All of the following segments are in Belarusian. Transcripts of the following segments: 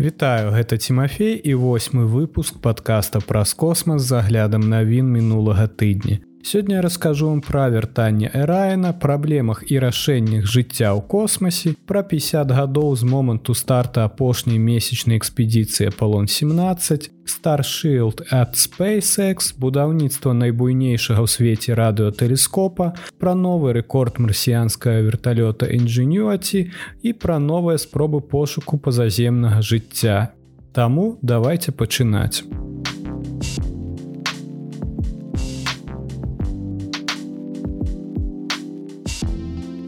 Вітаю гэта Тимофей і восьмы выпуск подкаста праз космас з аглядам навін мінулага тыдня. Сёння раскажу вам пра вяртанне Эраена, праблемах і рашэннях жыцця ў космасе, пра 50 гадоў з моманту старта апошняй месячнай экспедыцыі Апалон 17, Старshield at SpaceX, будаўніцтва найбуйнейшага ў свеце радыотэлескопа, пра новы рэкорд марсіянскага верталёта Ingenuity і пра новыя спробы пошуку пазаземнага жыцця. Таму давайте пачынаць.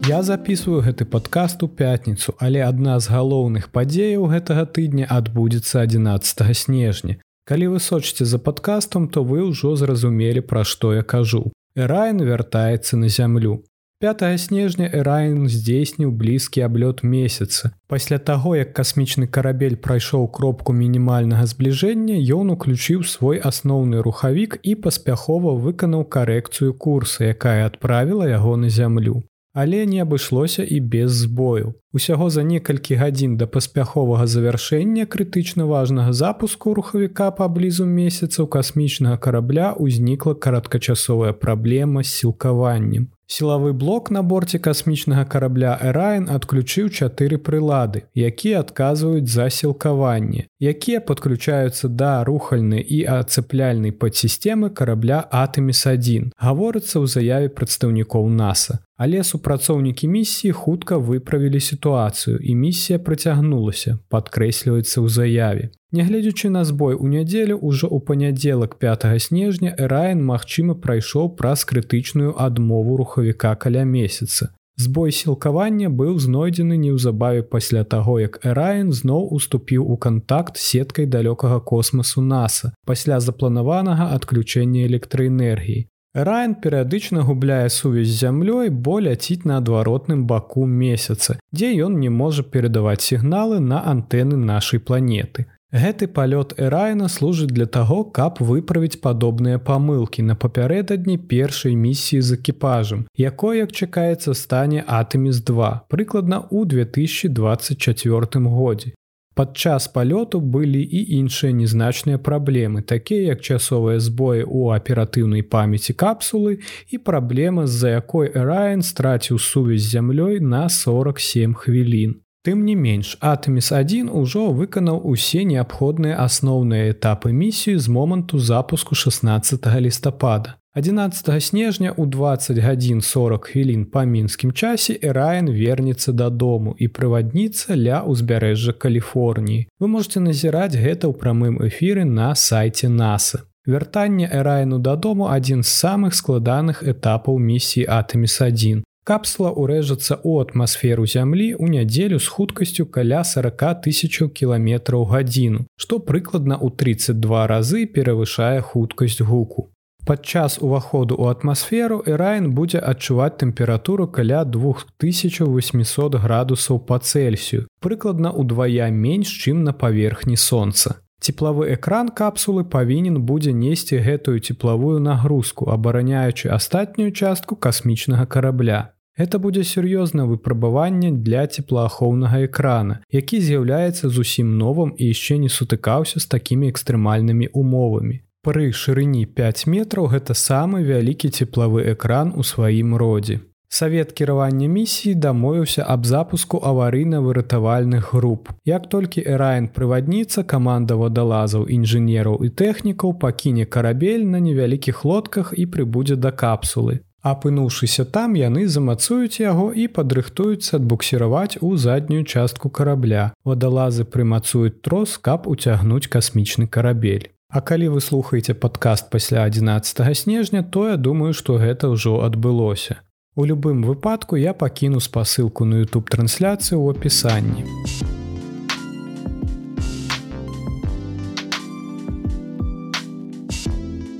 Я записываю гэты падкаст у пятніцу, але адна з галоўных падзеяў гэтага тыдня адбудзецца 11 снежня. Калі вы сочыце за падкастом, то вы ўжо зразумелі, пра што я кажу. Эрайн вяртаецца на зямлю. 5 снежня Эрайн здзейсніў блізкі аблёт месяца. Пасля таго, як касмічны карабель прайшоў кропку мінімальнага збліжэння, ён уключыў свой асноўны рухавік і паспяхова выканаў карэкцыю курса, якая адправіла яго на зямлю але не абышлося і без збою. Усяго за некалькі гадзін да паспяховага завяршэння крытычна важнага запуску рухавіка паблізу месяцаў касмічнага карабля ўзнікла кароткачасовая праблема з сілкаваннем. Сілавы блок на борце касмічнага карабля Эрайн адключыў чатыры прылады, якія адказваюць за сілкаванне, якія падключаюцца да рухальнай і ацэпляльнай падсістэмы карабля Атэміс1. Гаворыцца ў заяве прадстаўнікоў NASAа. Але супрацоўнікі місіі хутка выправілі сітуацыю і місія працягнулася, падкрэсліваецца ў заяве. Нягледзячы на збой у нядзелю ўжо ў панядзелак 5 снежня Эрайн магчыма прайшоў праз крытычную адмову рухавіка каля месяца. Збой сілкавання быў знойдзены неўзабаве пасля таго, як Эрайн зноў уступіў у кантакт сеткай далёкага космасу NASAа пасля запланаванага адключэння электраэнергіі. Райн перыядычна губляе сувязь з зямлёй, бо ляціць на адваротным баку месяца, дзе ён не можа перадаваць сігналы на антэны нашай планеты. Гэты палёт Эрайна служыць для таго, каб выправіць падобныя памылкі на папярэдадні першай місіі з экіпажам, якой, як чакаецца, стане Атэміс-2, прыкладна ў 2024 годзе. Падчас палёту былі і іншыя незначныя праблемы, такія як часовыя збоі ў аператыўнай памяці капсулы і праблема, з-за якой Эрайн страціў сувязь з зямлёй на 47 хвілін. Тым не менш, Атэміс1 ужо выканаў усе неабходныя асноўныя этапы місію з моманту запуску 16 лістапада. 11 снежня ў 20 гадзін 40 хвілін па мінскім часе Эрайн вернецца дадому і прывадніца ля ўзбярэжжа Каліфорніі. Вы можете назіраць гэта ў прамым эфіры на сайце NASAа. Вяртанне Эрайну дадому адзін з самых складаных этапаў місіі Атэміс1. Капсула ўрэжацца ў атмасферу зямлі ў нядзелю з хуткасцю каля 40 тысяч кіламетраў гадзіну, што прыкладна ў 32 разы перавышае хуткасць гуку. Падчас уваходу ў атмасферу Эрайн будзе адчуваць тэмпературу каля 2800 градусаў па Цельсію, прыкладна ўдвая менш, чым на паверхні сонца. Цеплавы экран капсулы павінен будзе несці гэтую цеплавую нагрузку, абараняючы астатнюю частку касмічнага карабля. Гэта будзе сур'ёзнае выпрабаванне для цеплаахоўнага экрана, які з'яўляецца зусім новым і яшчэ не сутыкаўся з такімі экстрэмальнымі умовамі. Пры шырыні 5 метраў гэта самы вялікі цеплавы экран у сваім родзе. Савет кіравання місіі дамовіўся аб запуску аварыйна-выратавальных груп. Як толькі Эрайн прывадніца каманда вадалазаў інжынераў і тэхнікаў пакіне карабель на невялікіх лодках і прыбудзе да капсулы. Апынуўшыся там яны замацуюць яго і падрыхтуюцца адбуксіраваць у заднюю частку карабля. Вадалазы прымацуюць трос, каб уцягнуць касмічны карабель. А калі вы слухаеце падкаст пасля 11 снежня, то я думаю, што гэта ўжо адбылося. У любым выпадку я пакіну спасылку на YouTube трансляцыю ў апісанні.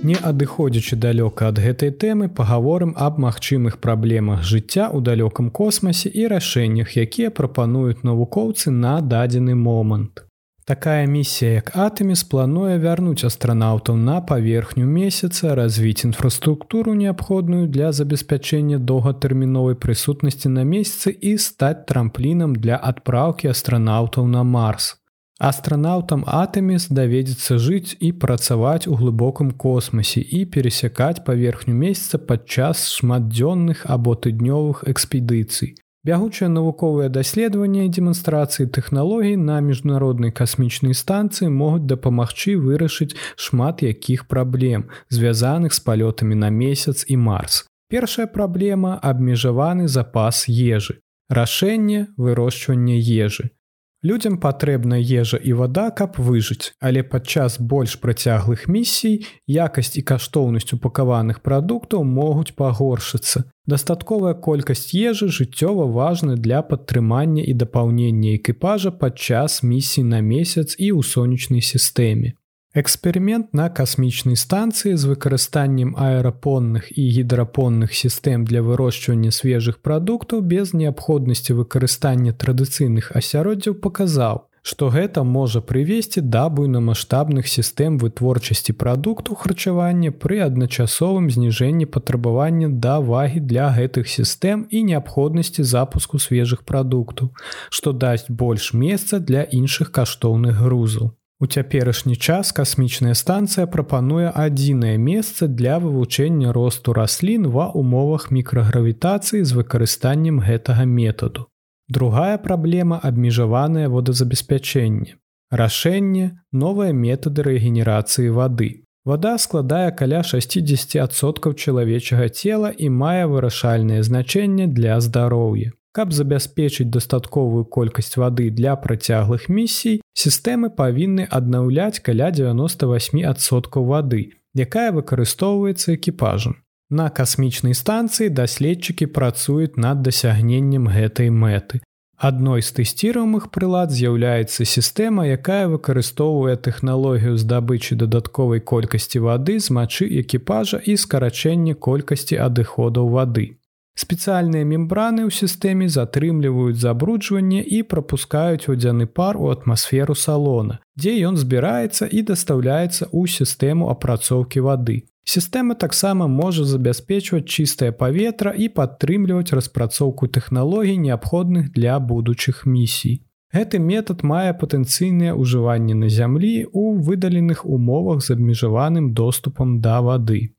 Не адыходзячы далёка ад гэтай тэмы пагаворым аб магчымых праблемах жыцця ў далёкам космасе і рашэннях, якія прапануюць навукоўцы на дадзены момант. Такая місія, як Атэміс плануе вярнуць астранаўтаў на паверхню месяца, развіць інфраструктуру неабходную для забеспячэння доўгатэрміновай прысутнасці на месяцы і стаць трамплінам для адпраўкі астранаўтаў на Марс. Астранаўтам Атэміс даведзецца жыць і працаваць у глыбокім космасе і перасякаць паверхню месяца падчас шматдзённых або тыднёвых экспедыцый. Бягучыя навуковыя даследаванні дэманстрацыі тэхналогій на міжнароднай касмічнай станцыі могуць дапамагчы вырашыць шмат якіх праблем, звязаных з палётамі на месяц і марс. Першая праблема абмежаваны запас ежы. Рашэнне вырошчвання ежы. Людзям патрэбна ежа і вада, каб выжыць, але падчас больш працяглых місій якасць і каштоўнасць упакаваных прадуктаў могуць пагоршыцца. Дастатковая колькасць ежы жыццёва важна для падтрымання і дапаўнення экіпажа падчас місій на месяц і ў сонечнай сістэме. Эксперымент на касмічнай станцыі з выкарыстаннем аэрапонных і гідрапонных сістэм для вырошчвання свежых прадуктаў без неабходнасці выкарыстання традыцыйных асяроддзяў паказаў, што гэта можа прывесці да буйнамаштабных сістэм вытворчасці прадукту харчавання пры адначасовым зніжэнні патрабавання да вагі для гэтых сістэм і неабходнасці запуску свежых прадуктаў, што дасць больш месца для іншых каштоўных грузаў. У цяперашні час касмічная станцыя прапануе адзінае месца для вывучэння росту раслін ва умовах мікрагравітацыі з выкарыстаннем гэтага метаду. Другая праблема абмежаванае водазабеспячэнне. Рашэнне новыя метады рэгенерацыі вады. Вада складае каля 60соткаў чалавечага цела і мае вырашальнае значэнне для здароўя. Каб забяспечыць дастатковую колькасць вады для працяглых місій, сістэмы павінны аднаўляць каля 98соткаў вады, якая выкарыстоўваецца экіпажам. На касмічнай станцыі даследчыкі працуюць над дасягненнем гэтай мэты. Адной з тэсціруемых прылад з'яўляецца сістэма, якая выкарыстоўвае тэхналогію здабычы дадатковай колькасці вады з мачы экіпажа і скарачэння колькасці адыходаў вады. Спецыяльныя мембраны ў сістэме затрымліваюць забруджванне і прапускаюць вадзяны пар у атмасферу салона, дзе ён збіраецца і дастаўляецца ў сістэму апрацоўкі вады. Сістэма таксама можа забяспечваць чыстае паветра і падтрымліваць распрацоўку тэхналогій неабходных для будучых місій. Гэты метад мае патэнцыйнае ўжыванне на зямлі ў выдаленых умовах з абмежаваным доступам да вады.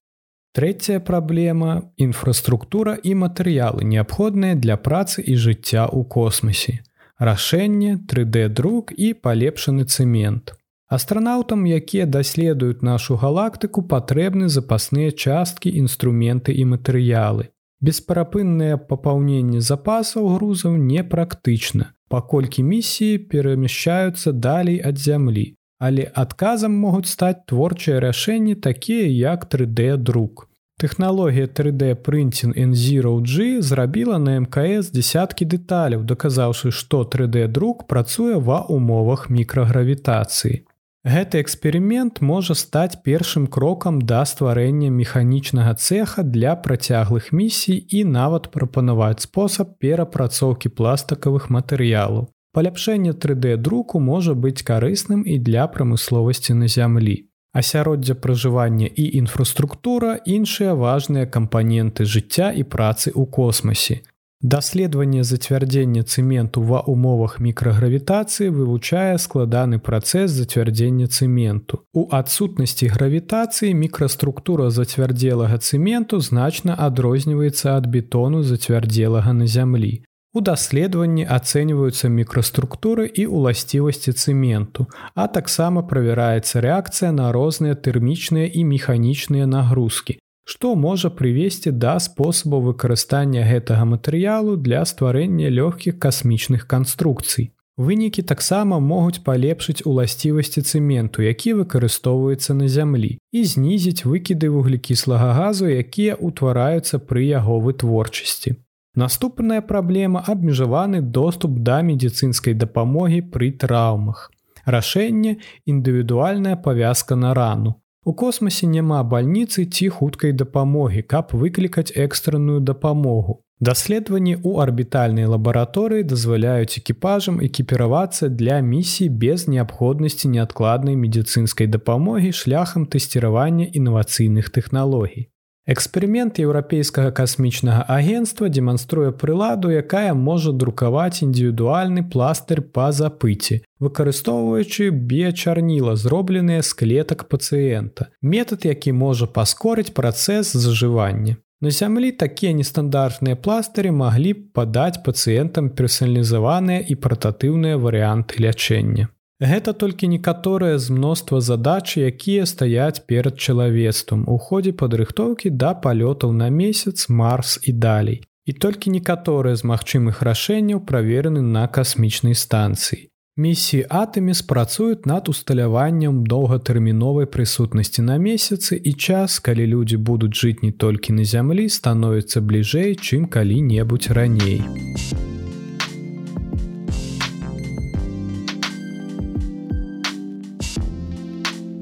Трэцяя праблема інфраструктура і матэрыялы неабходныя для працы і жыцця ў космосе. Рашэнне 3D-друк і палепшаны цэмент. Астранаўтам, якія даследуюць нашу галактыку, патрэбны запасныя часткі, інструменты і матэрыялы. Бесперапыннае папаўненне запасаў грузаў непрактычна, паколькі місіі перамяшчаюцца далей ад зямлі але адказам могуць стаць творчыя рашэнні такія як 3D друк. Тэхналогія 3D Printing N0G зрабіла на МКС десяткі дэталяў, даказаўшы, што 3D друк працуе ва умовах мікрагравітацыі. Гэты эксперымент можа стаць першым крокам да стварэння механічнага цеха для працяглых місій і нават прапанаваць спосаб перапрацоўкі пластыкавых матэрыялаў. Паляпшэнне 3D друку можа быць карысным і для прамысловасці на зямлі. Асяроддзя пражывання і інфраструктура іншыя важныя кампаненты жыцця і працы ў космосе. Даследаванне зацвярдзення цэменту ва умовах мікрагравітацыі вывучае складаны працэс зацвярдзення цэменту. У адсутнасці гравітацыі мікраструктура зацвярдзелага цэменту значна адрозніваецца ад бетону зацвярдзелага на зямлі. У даследаванні ацэньваюцца мікраструктуры і ўласцівасці цэменту, а таксама правяраецца рэакцыя на розныя тэрмічныя і механічныя нагрузкі, што можа прывесці да спосабу выкарыстання гэтага матэрыялу для стварэння лёгкіх касмічных канструкцый. Вынікі таксама могуць палепшыць уласцівасці цэменту, які выкарыстоўваецца на зямлі і знізіць выкіды вуглекіслага газу, якія ўтвараюцца пры яго вытворчасці. Наступная праблема абмежаваны доступ да медыцынскай дапамогі пры траўмах. Рашэнне індывідуальная павязка на рану. У космосе няма бальніцы ці хуткай дапамогі, каб выклікаць экстранную дапамогу. Даследаванні ў арбітальнай лабараторыі дазваляюць экіпажам экіпіравацца для місій без неабходнасці неадкладнай медыцынскай дапамогі шляхам тэсціравання інавацыйных тэхналогій. Эксперымент еўрапейскага касмічнага агенства дэманструе прыладу, якая можа друкаваць індывідуальны пластыр па запыці, выкарыстоўваючы біячарніла, зробленыя з клетак пацыента. Метад, які можа паскорыць працэс зажывання. На зямлі такія нестандартныя пластыры маглі б падаць пацыентам персаналізаваныя і партатыўныя варыянты лячэння. Гэта толькі некаторыя з мноства задач, якія стаяць перад чалавецтвам у ходзе падрыхтоўкі да палётаў на месяц, марс і далей. І толькі некаторыя з магчымых рашэнняў праверены на касмічнай станцыі. Місіі атамі спрацуюць над усталяваннем доўгатэрміновай прысутнасці на месяцы і час, калі людзі будуць жыць не толькі на зямлі, становіцца бліжэй, чым калі-небудзь раней.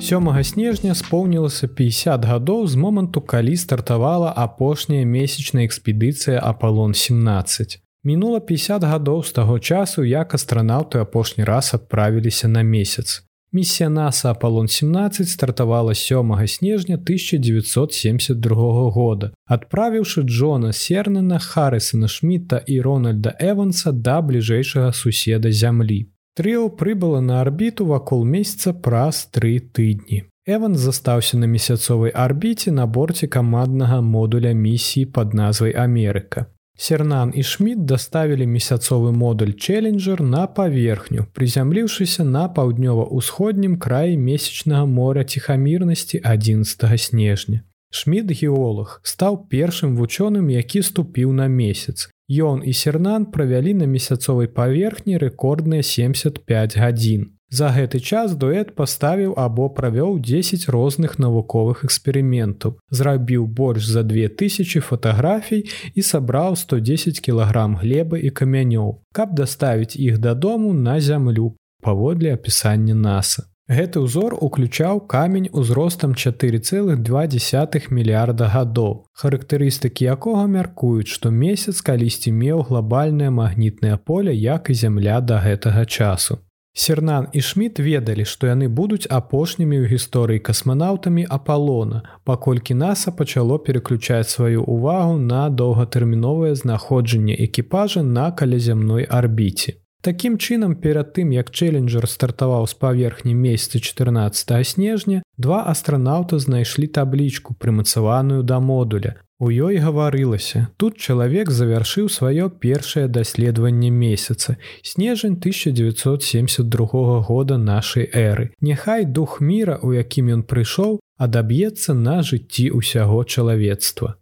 Сёмага снежня споўнілася 50 гадоў з моманту калі стартавала апошняя месячная экспедыцыя аполлон 17 мінула 50 гадоў з таго часу як астранаўты апошні раз адправіліся на месяц. Місія наса аполлон 17 стартавала сёмага снежня 1972 года адправіўшы джона сернана харрисона шмітта і рональда эванса да бліжэйшага суседа зямлі Трыо прыбыла на арбіту вакол месяца праз тры тыдні. Эван застаўся на месяцовай арбіце на борце каманднага модуля місіі пад назвай Амерыка. Сернан і Шміт даставілі месяцовы модуль Челленджер на паверхню, прызямліўшыся на паўднёва-ўсходнім краі месячнага моря ціхамірнасці 11 снежня. Шміт геолог стаў першым вучоным, які ступіў на месяц. Ён і сернан правялі на месяцовай паверхні рэкордныя 75 гадзін. За гэты час дуэт паставіў або правёў 10 розных навуковых эксперыментаў, зрабіў больш за 2000 фатаграфій і сабраў 110 кілаграм глебы і камянёў, каб даставіць іх дадому на зямлю паводле апісання NASAа. Гэты ўзор уключаў камень узростам 4,2 мільярда гадоў. Характарыстыкі якога мяркуюць, што месяц калісьці меў глобальнае магнітнае поле, як і зямля да гэтага часу. Сернан і Шміт ведалі, што яны будуць апошнімі ў гісторыі касманаўтамі Апалона, паколькі NASAа пачало пераключаць сваю ўвагу на доўгатэрміновае знаходжанне экіпажа на калязямной арбіце. Такім чынам, перад тым, як Чэленджер стартаваў з паверхні месяца 14 снежня, два астранаўта знайшлі таблічку, прымацаваную да модуля. У ёй гаварылася. Тут чалавек завяршыў сваё першае даследаванне месяца. Снежань 1972 года нашай эры. Няхай дух міра, у якім ён прыйшоў, адаб'ецца на жыцці ўсяго чалавецтва.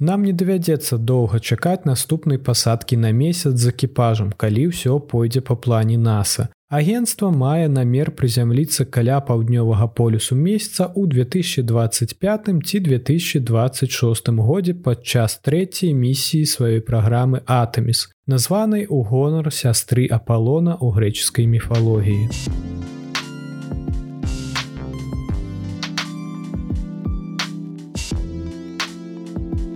Нам не давядзецца доўга чакаць наступнай пасадкі на месяц з экіпажам, калі ўсё пойдзе па плане NASAа. Агенцтва мае намер прызямліцца каля паўднёвага полюсу месяца ў 2025 ці 2026 годзе падчас трэцяй місіі сваёй праграмы Атаміс, названай у гонар сястры Апалона ў грэчаскай міфалогіі.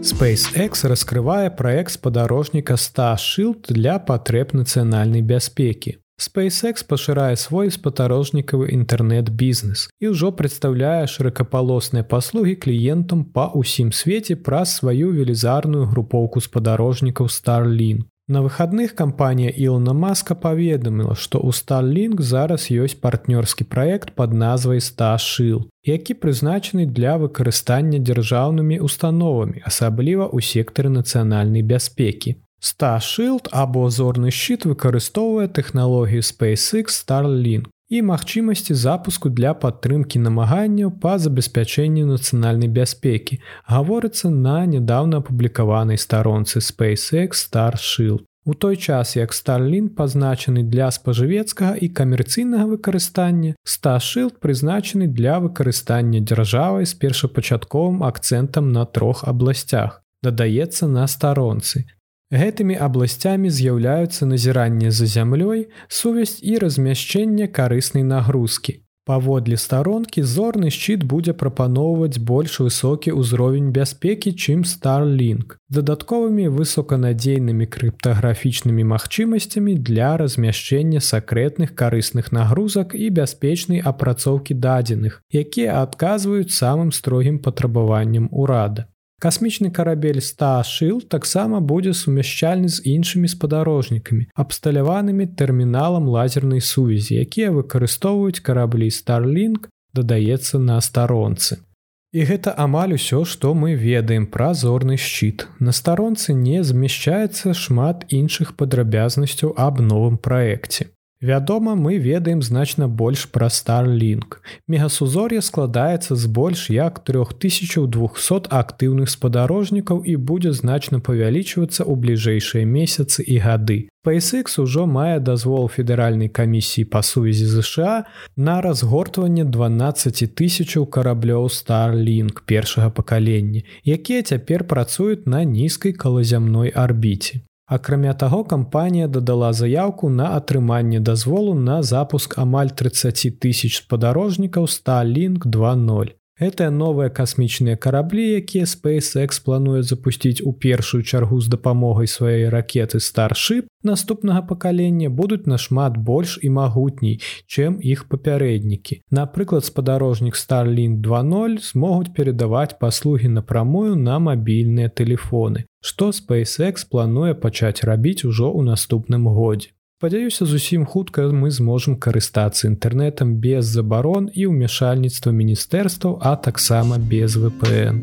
SpaceX раскрывае праект спадарожніка Starshield для патрэб нацыянальнай бяспекі. SpaceX пашырае свой спатарожнікавы інтэрнэт-бізнес і ўжо прадстаўляе шыракапалосныя паслугі кліентам па ўсім свеце праз сваю велізарную групоўку спадарожнікаў Starlink. На выхадных кампанія Ілона Маска паведаміла, што ў Starlink зараз ёсць партнёрскі праект пад назвай Старшыл, які прызначаны для выкарыстання дзяржаўнымі установамі, асабліва ў сектары нацыянальнай бяспекі. Starшылд або зорны шчыт выкарыстоўвае тэхналогію SpaceX Starlink і магчымасці запуску для падтрымкі намаганняў па забеспячэнню нацыянальнай бяспекі гаворыцца на нядаўна апублікаванай старонцы SpaceX Starshield. У той час як Starlin пазначаны для спажывецкага і камерцыйнага выкарыстання, Старshield прызначаны для выкарыстання дзяржавай з першапачатковым акцэнтам на трох абласцях. Дадаецца на старонцы. Гэтымі абласцямі з'яўляюцца назіранне за зямлёй, сувязь і размяшчэнне карыснай нагрузкі. Паводле старонкі зорны шчыт будзе прапаноўваць больш высокі ўзровень бяспекі, чым Starlink, дадатковымі высоканадзейнымі крыптаграфічнымі магчымасцямі для размяшчэння сакрэтных карысных нагрузак і бяспечнай апрацоўкі дадзеных, якія адказваюць самым строгім патрабаванням урада. Касмічны карабель Старшил таксама будзе сумяшчальны з іншымі спадарожнікамі, абсталяванымі тэрміналам лазернай сувязі, якія выкарыстоўваюць караблі Starлінг, дадаецца на старонцы. І гэта амаль усё, што мы ведаем пра зорны шчыт. На старонцы не змяшчаецца шмат іншых падрабязнасцяў аб новым праекце. Вядома, мы ведаем значна больш пра Starлінг. Мегасузор'е складаецца з больш як 3200 актыўных спадарожнікаў і будзе значна павялічвацца ў бліжэйшыя месяцы і гады. SpaceX ужо мае дазвол федэральнай камісіі па сувязі ЗША на разгортванне 12 тысячаў караблёў Starлінг першага пакалення, якія цяпер працуюць на нізкай калазямной арбіце. Акрамя таго, кампанія дадала заяўку на атрыманне дазволу на запуск амаль 30 тысяч спадарожнікаў Сталінг 20. Гэтыя новыя касмічныя караблі, якія SpaceX плануе запусціць у першую чаргу з дапамогай сваёй ракеты Starship наступнага пакалення будуць нашмат больш і магутней, чым іх папярэднікі. Напрыклад, спадарожнік Starlink 20 змогуць перадаваць паслугі напрамую на мабільныя тэлефоны, што SpaceX плануе пачаць рабіць ужо ў наступным годзе. Спадзяюся, зусім хутка мы зможам карыстацца інтэрнэтам без забарон і ўмяшальніцтва міністэрстваў, а таксама без VPN.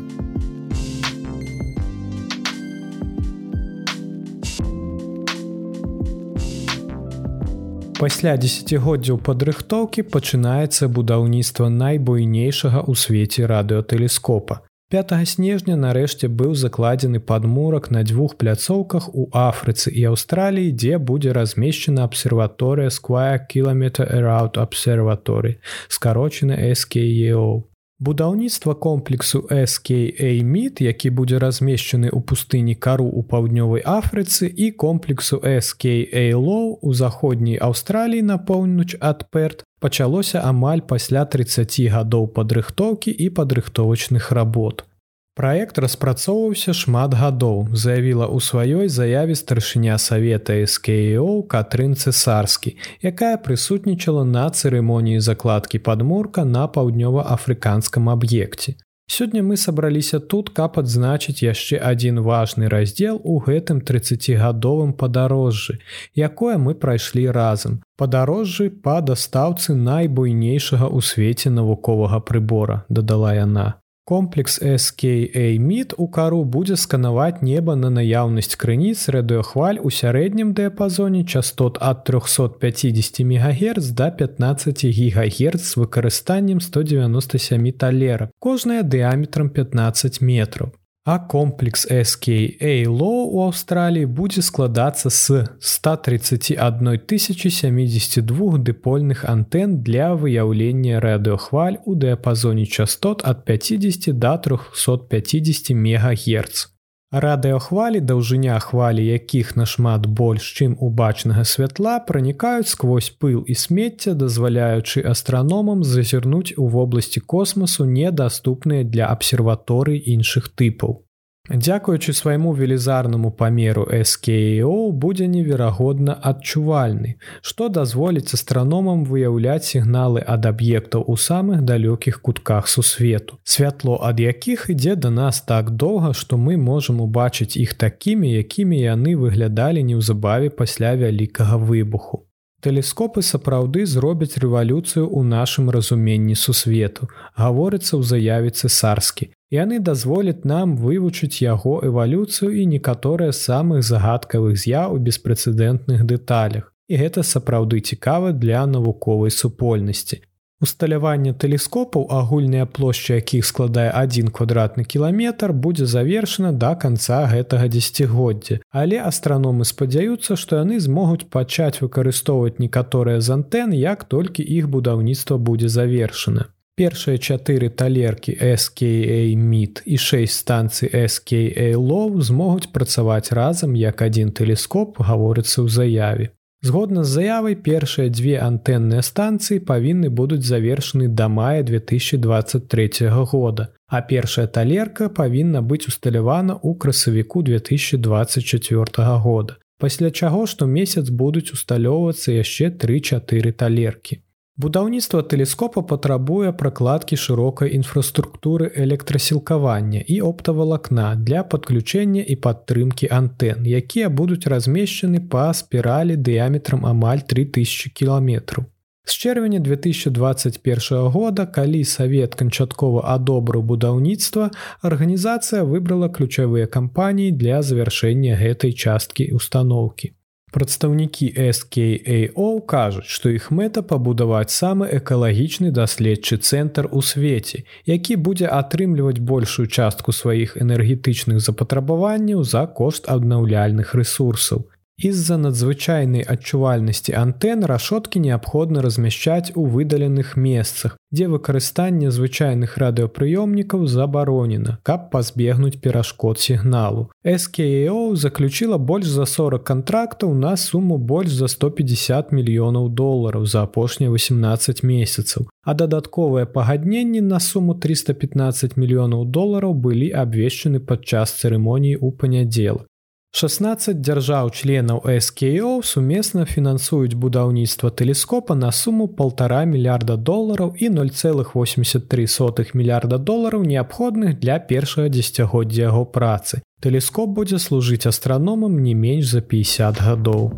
Пасля десятгоддзяў падрыхтоўкі пачынаецца будаўніцтва найбуйнейшага ў свеце радыётэлескопа. 5 снежня нарэшце быў закладзены падмурак на дзвюх пляцоўках у Афрыцы і Аўстраліі, дзе будзе размешчана абсерваторыя Squire кіметр Around абсерваторы, скарочаны SKO. Будаўніцтва комплексу SKAміт, які будзе размешчаны ў пустыні кару ў паўднёвай Афрыцы і комплексу SKAлоу у заходняй Аўстраліі на поўнач ад Перт пачалося амаль пасля 30 гадоў падрыхтоўкі і падрыхтовачных работ. Праект распрацоўваўся шмат гадоў, заявіла ў сваёй заяве старшыня савета СКО Катрын цесарскі, якая прысутнічала на цырымоніі закладкі падмурка на паўднёва-афрыканскам аб'екце. Сёння мы сабраліся тут, каб адзначыць яшчэ адзін важны раздзел у гэтым 30гадовым падарожжы, якое мы прайшлі разам. Падарожжы па дастаўцы найбуйнейшага ў свеце навуковага прыбора, дадала яна. Комплекс SKAміт у кару будзе сканаваць неба на наяўнасць крыніц радыёхваль у сярэднім дыяпазоне частот ад 350 мегагерц до 15 гігагерц з выкарыстаннем 197 талерак, кожная дыаметрам 15 метров. А комплекс SKAло у Аўстраліі будзе складацца з 131 072 дыпольных антэн для выяўлення радыохваль у дыяпазоне частот ад 50 до 350 мегагерц. Радыёхвалі даўжыня хвалі якіх нашмат больш, чым убачнага святла пранікаюць сквозь пыл і смецця, дазваляючы астраномам зазірнуць у вобласці космасу недаступныя для абсерваторый іншых тыпаў. Дзякуючы свайму велізарнаму памеру SKO будзе неверагодна адчувальны, што дазволіць астраномам выяўляць сігналы ад аб'ектаў у самых далёкіх кутках сусвету. Святло ад якіх ідзе да нас так доўга, што мы можам убачыць іх такімі, якімі яны выглядалі неўзабаве пасля вялікага выбуху. Тэлескопы сапраўды зробяць рэвалюцыю ў нашым разуменні сусвету, гаворыцца ў заяве цесарскі. Яны дазволяць нам вывучыць яго эвалюцыю і некаторыя самых загадкавых з'яў у беспрэцэдэнтных дэталях. І гэта сапраўды цікава для навуковай супольнасці. Усталяванне тэлескопаў, агульная плошча якіх складае адзін квадратны кіламетр, будзе завершана да канца гэтага дзегоддзя. Але астраномы спадзяюцца, што яны змогуць пачаць выкарыстоўваць некаторыя з антэн, як толькі іх будаўніцтва будзе завершана. Першыя чатыры талеркі SKAміт і 6 станцый SKAлоў змогуць працаваць разам як адзін тэлескоп гаворыцца ў заяве. Згодна з заявай першыя дзве антэнныя станцыі павінны будуць завершаны да мая 2023 года, а першая талерка павінна быць усталявана ў красавіку 2024 года. Пасля чаго штомесяц будуць усталёўвацца яшчэ тры-чатыры талеркі. Будаўніцтва тэлескопа патрабуе пракладкі шырокай інфраструктуры электрасілкавання і оптавалакна для падключэння і падтрымкі антэн, якія будуць размешчаны па спіралі дыяметрам амаль 3000 кіламетраў. З чэрвеня 2021 года, калі савет канчаткова адобрыў будаўніцтва, арганізацыя выбрала ключавыя кампаніі для завяршэння гэтай часткі установкі. Прадстаўнікі SKAO кажуць, што іх мэта пабудаваць самы экалагічны даследчы цэнтр у свеце, які будзе атрымліваць большую частку сваіх энергетычных запатрабаванняў за кошт аднаўляльных ресурсаў. З-за надзвычайнай адчувальнасці антэн рашоткі неабходна размяшчаць у выдаленых месцах, дзе выкарыстанне звычайных радыёпрыёмнікаў забаронена, каб пазбегнуць перашкод сігналу. SKO заключила больш за 40 кантрактаў на суму больш за 150 мільёнаў долараў за апошнія 18 месяцаў. А дадатковыя пагадненні на суму 315 мільёнаў долараў былі абвешчаны падчас цырымоніі ў панядзелак. 16 дзяржаў-членаў SKO сумесна фінансуюць будаўніцтва тэлескопа на суму полтора мільярда долараў і 0,83 мільярда долараў неабходных для першага дзесяцігоддзя яго працы. Тэлескоп будзе служыць астраномам не менш за 50 гадоў.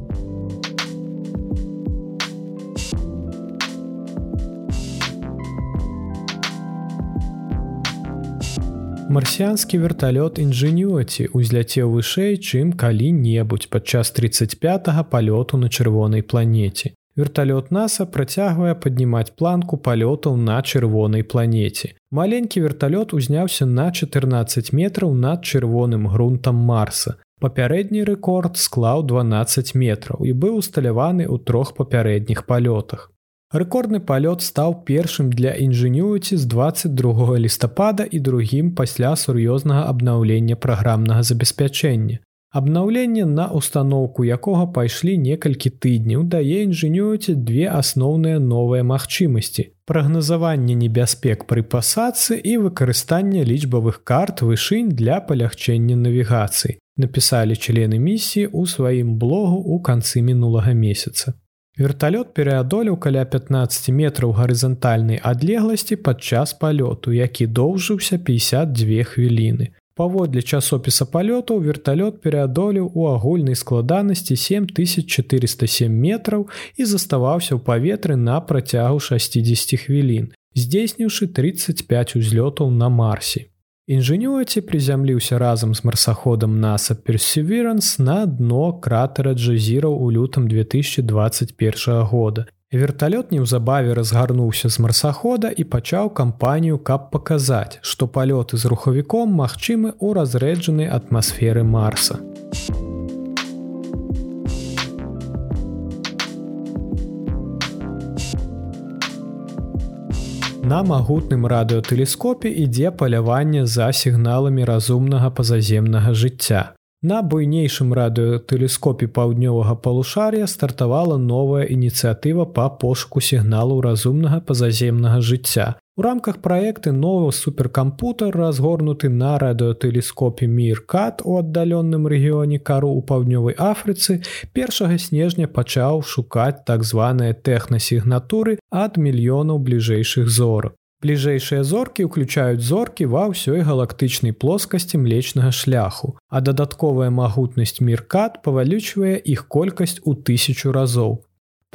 Марсіанскі верталёт інжынюаці узляцеў вышэй, чым калі-небудзь падчас 35 палёту на чырвонай планеце. Верталёт NASAа працягвае паднімаць планку палётаў на чырвонай планеце. Маленькі верталёт узняўся на 14 метраў над чырвоным грунтам Марса. Папярэдні рэкорд склаў 12 метраў і быў усталяваны ў трох папярэдніх палётах. Рэкордны палёт стаў першым для інжынюці з 22 лістапада і другім пасля сур'ёзнага абнаўлення праграмнага забеспячэння. Абнаўленне на установку якога пайшлі некалькі тыдняў дае інжынюці две асноўныя новыя магчымасці. Прагназаванне небяспек пры пасадцы і выкарыстанне лічбавых карт вышынь для палягчэння навігацыі. Напісалі члены місіі ў сваім блогу ў канцы мінулага месяца. Верталёт пераадолеў каля 15 метраў гарызантальнай адлегласці падчас палёту, які доўжыўся 52 хвіліны. Паводле часопіса палётаў верталёт пераадолеў у агульнай складанасці 7407 метраў і заставаўся ў паветры на працягу 60 хвілін, здзейсніўшы 35 узлётаў на марсе. Інжынюаці прызямліўся разам з марсаходам NASA Perseverance на дно кратера Джазіраў у лютам 2021 года. Верталёт неўзабаве разгарнуўся з марсахода і пачаў кампанію, каб паказаць, што палёты з рухавіком магчымы ў разрэджанай атмасферы Марса. На магутным радыётэлескопе ідзе паляванне за сігналамі разумнага пазаземнага жыцця. На буйнейшым радыётэлескопе паўднёвага палушаря стартавала новая ініцыятыва па пошуку сігналу разумнага пазаземнага жыцця. У рамках праекты новы суперкампутер разгорнуты на радыётэлескопе міркат у аддаленным рэгіёне кару ў паўднёвай Афрыцы першага снежня пачаў шукаць так званыя тэхнасігнатуры ад мільёнаў бліжэйшых зорак. Бліжэйшыя зоркі ўключаюць зоркі ва ўсёй галактычнай плоскасці млечнага шляху, а дадатковая магутнасць міркат павалючвае іх колькасць у тысячу разоў.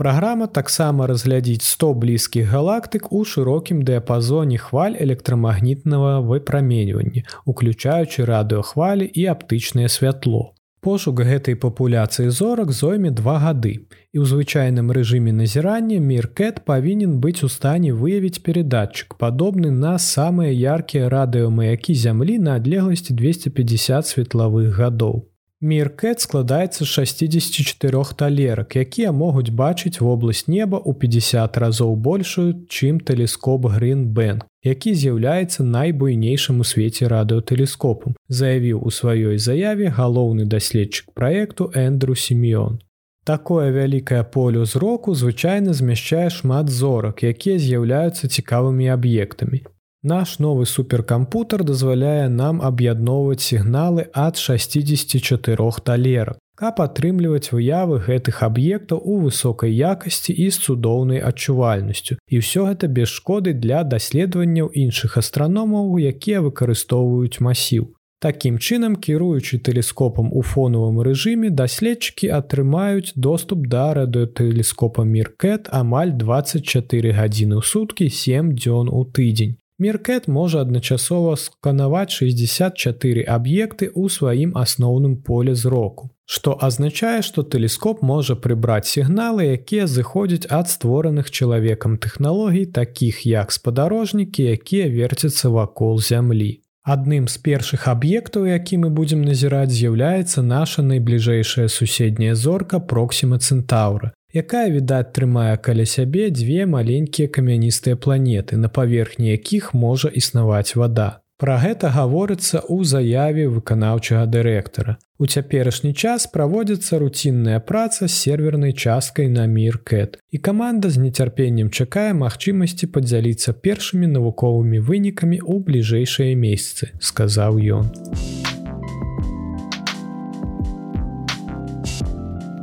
Праграма таксама разглядзіць 100 блізкіх галактык у шырокім дыяпазоне хваль электрамагнітнага выпраменьвання, уключаючы радыёхвалі і аптычнае святло. Пошук гэтай папуляцыі зорак зойме два гады. І ў звычайным рэжыме назірання Міркет павінен быць у стане выявіць перадатчык, падобны на самыя яркія радыёмаякі зямлі на адлегласці 250 светлавых гадоў. Міркет складаецца з 64 талерак, якія могуць бачыць вобласць неба ў 50 разоў большую, чым тэлескоп Гринбэнк, які з'яўляецца найбуйнейшым у свеце радыётэлескопам, заявіў у сваёй заяве галоўны даследчык праекту Эндру Семён. Такое вялікае поле зроку звычайна змяшчае шмат зорак, якія з'яўляюцца цікавымі аб'ектамі. Наш новы суперкампутер дазваляе нам аб'ядноўваць сігналы ад 64 талерак. каб атрымліваць выявы гэтых аб'ектаў у высокай якасці і з цудоўнай адчувальнасцю. І ўсё гэта без шкоды для даследаванняў іншых астраномаў, якія выкарыстоўваюць масіў. Такім чынам, кіруючы тэлескопам у фонавым рэжыме, даследчыкі атрымаюць доступ да радыотэлескопа Міркет амаль 24 гадзіны ў суткі 7 дзён у тыдзень. Міркет можа адначасова сканаваць 64 аб'екты ў сваім асноўным поле зроку. Што азначае, што тэлескоп можа прыбраць сігналы, якія зыходзяць ад створаных чалавекам тэхналогій, такіх як спадарожнікі, якія верцяцца вакол зямлі. Адным з першых аб'ектаў, які мы будзем назіраць, з'яўляецца наша найбліжэйшая суседняя зорка проксіма цэнтаўра, якая відаць трымае каля сябе дзве маленькія камяністыя планеты, на паверхні якіх можа існаваць вада. Пра гэта гаворыцца ў заяве выканаўчага дырэктара. У цяперашні час праводзіцца руцінная праца з сервернай часткай на міркэт. І каманда з нецярпеннем чакае магчымасці падзяліцца першымі навуковымі вынікамі ў бліжэйшыя месяцы, сказаў ён.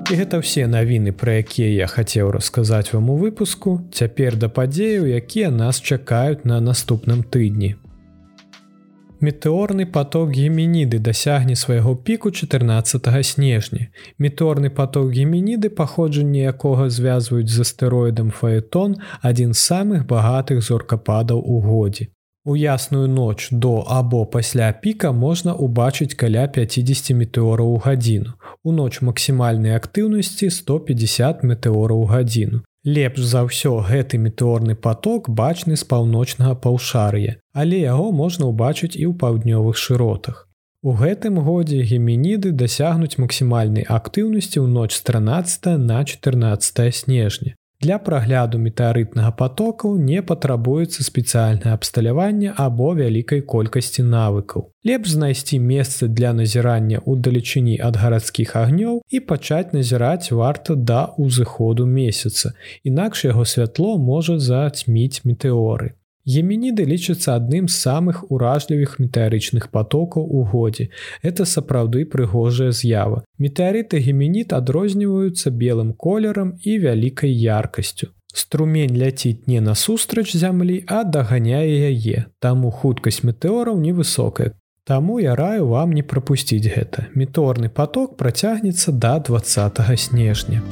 І гэта ўсе навіны, пра якія я хацеў расказаць вам у выпуску, цяпер да падзеяў, якія нас чакаюць на наступным тыдні. Метэорны поток гемініды дасягне свайго піку 14 снежня. Меторны поток гемініды паходжанне якога звязваюць з астэроідам фаэтон адзін з самых багатых зоркападаў у годзе. У ясную ноч до або пасля піка можна ўбачыць каля 50 метэораў у гадзіну. У ноч максімальнай актыўнасці 150 метэораў гадзіну. Лепш за ўсё гэты метэорны поток бачны з паўночнага паўшар'я, але яго можна ўбачыць і ў паўднёвых шыротах. У гэтым годзе гемініды дасягнуць максімальнай актыўнасці ў ноч з 13 на 14 снежня. Для прагляду метэарытнага потоку не патрабуецца спецыяльнае абсталяванне або вялікай колькасці навыкаў. Лепш знайсці месцы для назірання ў далечыні ад гарадскіх агнёў і пачаць назіраць варта да ўзыходу месяца. Інакш яго святло можа зацьміць метэоры. Гемініды лічацца адным з самых уражлівых метэарычных потокаў у годзе. Это сапраўды прыгожая з'ява. Метэарыты гемінід адрозніваюцца белым колерам і вялікай яркасцю. Струмень ляціць не насустрач зямлі, а даганяе яе. Таму хуткасць метэораў невысокая. Таму я раю вам не прапусціць гэта. Меторны поток працягнецца да 20 снежня.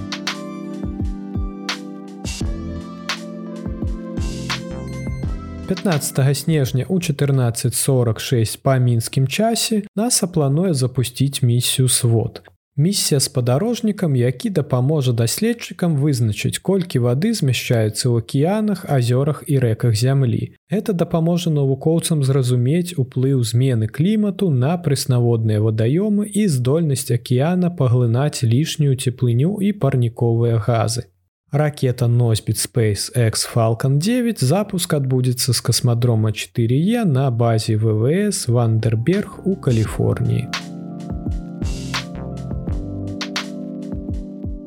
15 снежня у 1446 па мінскім часе наса плануе запусціць місію свод. Місія спадарожнікам, які дапаможа даследчыкам вызначыць, колькі вады змяшчаецца ў акіянах, азёрах і рэках зямлі. Гэта дапаможа навукоўцам зразумець уплыў змены клімату на прэснаводныя вадаёмы і здольнасць акіяна паглынаць лішнюю цеплыню і парніковыя газы. Ракета носьбіт SpaceX Falcon 9 запуск адбудзецца з касмадрома 4Е на базе ВВС Вандерберг у Каліфорніі.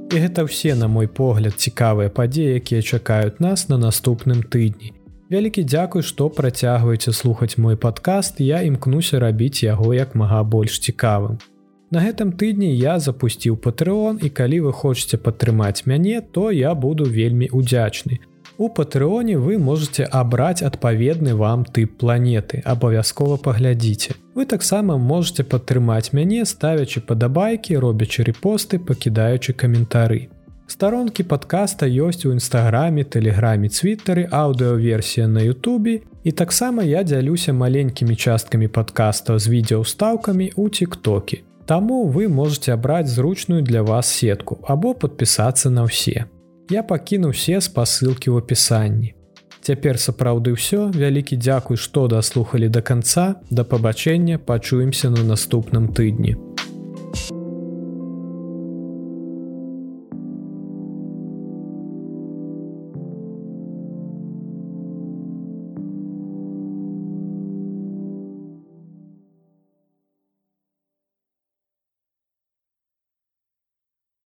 І гэта ўсе, на мой погляд, цікавыя падзеі, якія чакаюць нас на наступным тыдні. Вялікі дзякуй, што працягваеце слухаць мой падкаст, я імкнуся рабіць яго як мага больш цікавым. На гэтым тыдні я запусціў патрыон і калі вы хочаце падтрымаць мяне, то я буду вельмі удзячны. У патрыоне вы можете абраць адпаведны вам тып планеты, абавязкова паглядзіце. Вы таксама можете падтрымаць мяне, ставячы падабайкі, робячы рэпосты, пакідаючы каментары. Старонкі падкаста ёсць у нстаграме, тэлеграме, цвітары, аўдыоверсія на Ютубе і таксама я дзялюся маленькімі часткамі падкаста з відеаўстаўкамі ў тик-токе. Таму вы можете абраць зручную для вас сетку або подпісацца на ўсе. Я пакіну все спасылкі ў апісанні. Цяпер сапраўды ўсё, вялікі дзякуй, што даслухалі до конца, да пабачэння пачуемся на наступным тыдні.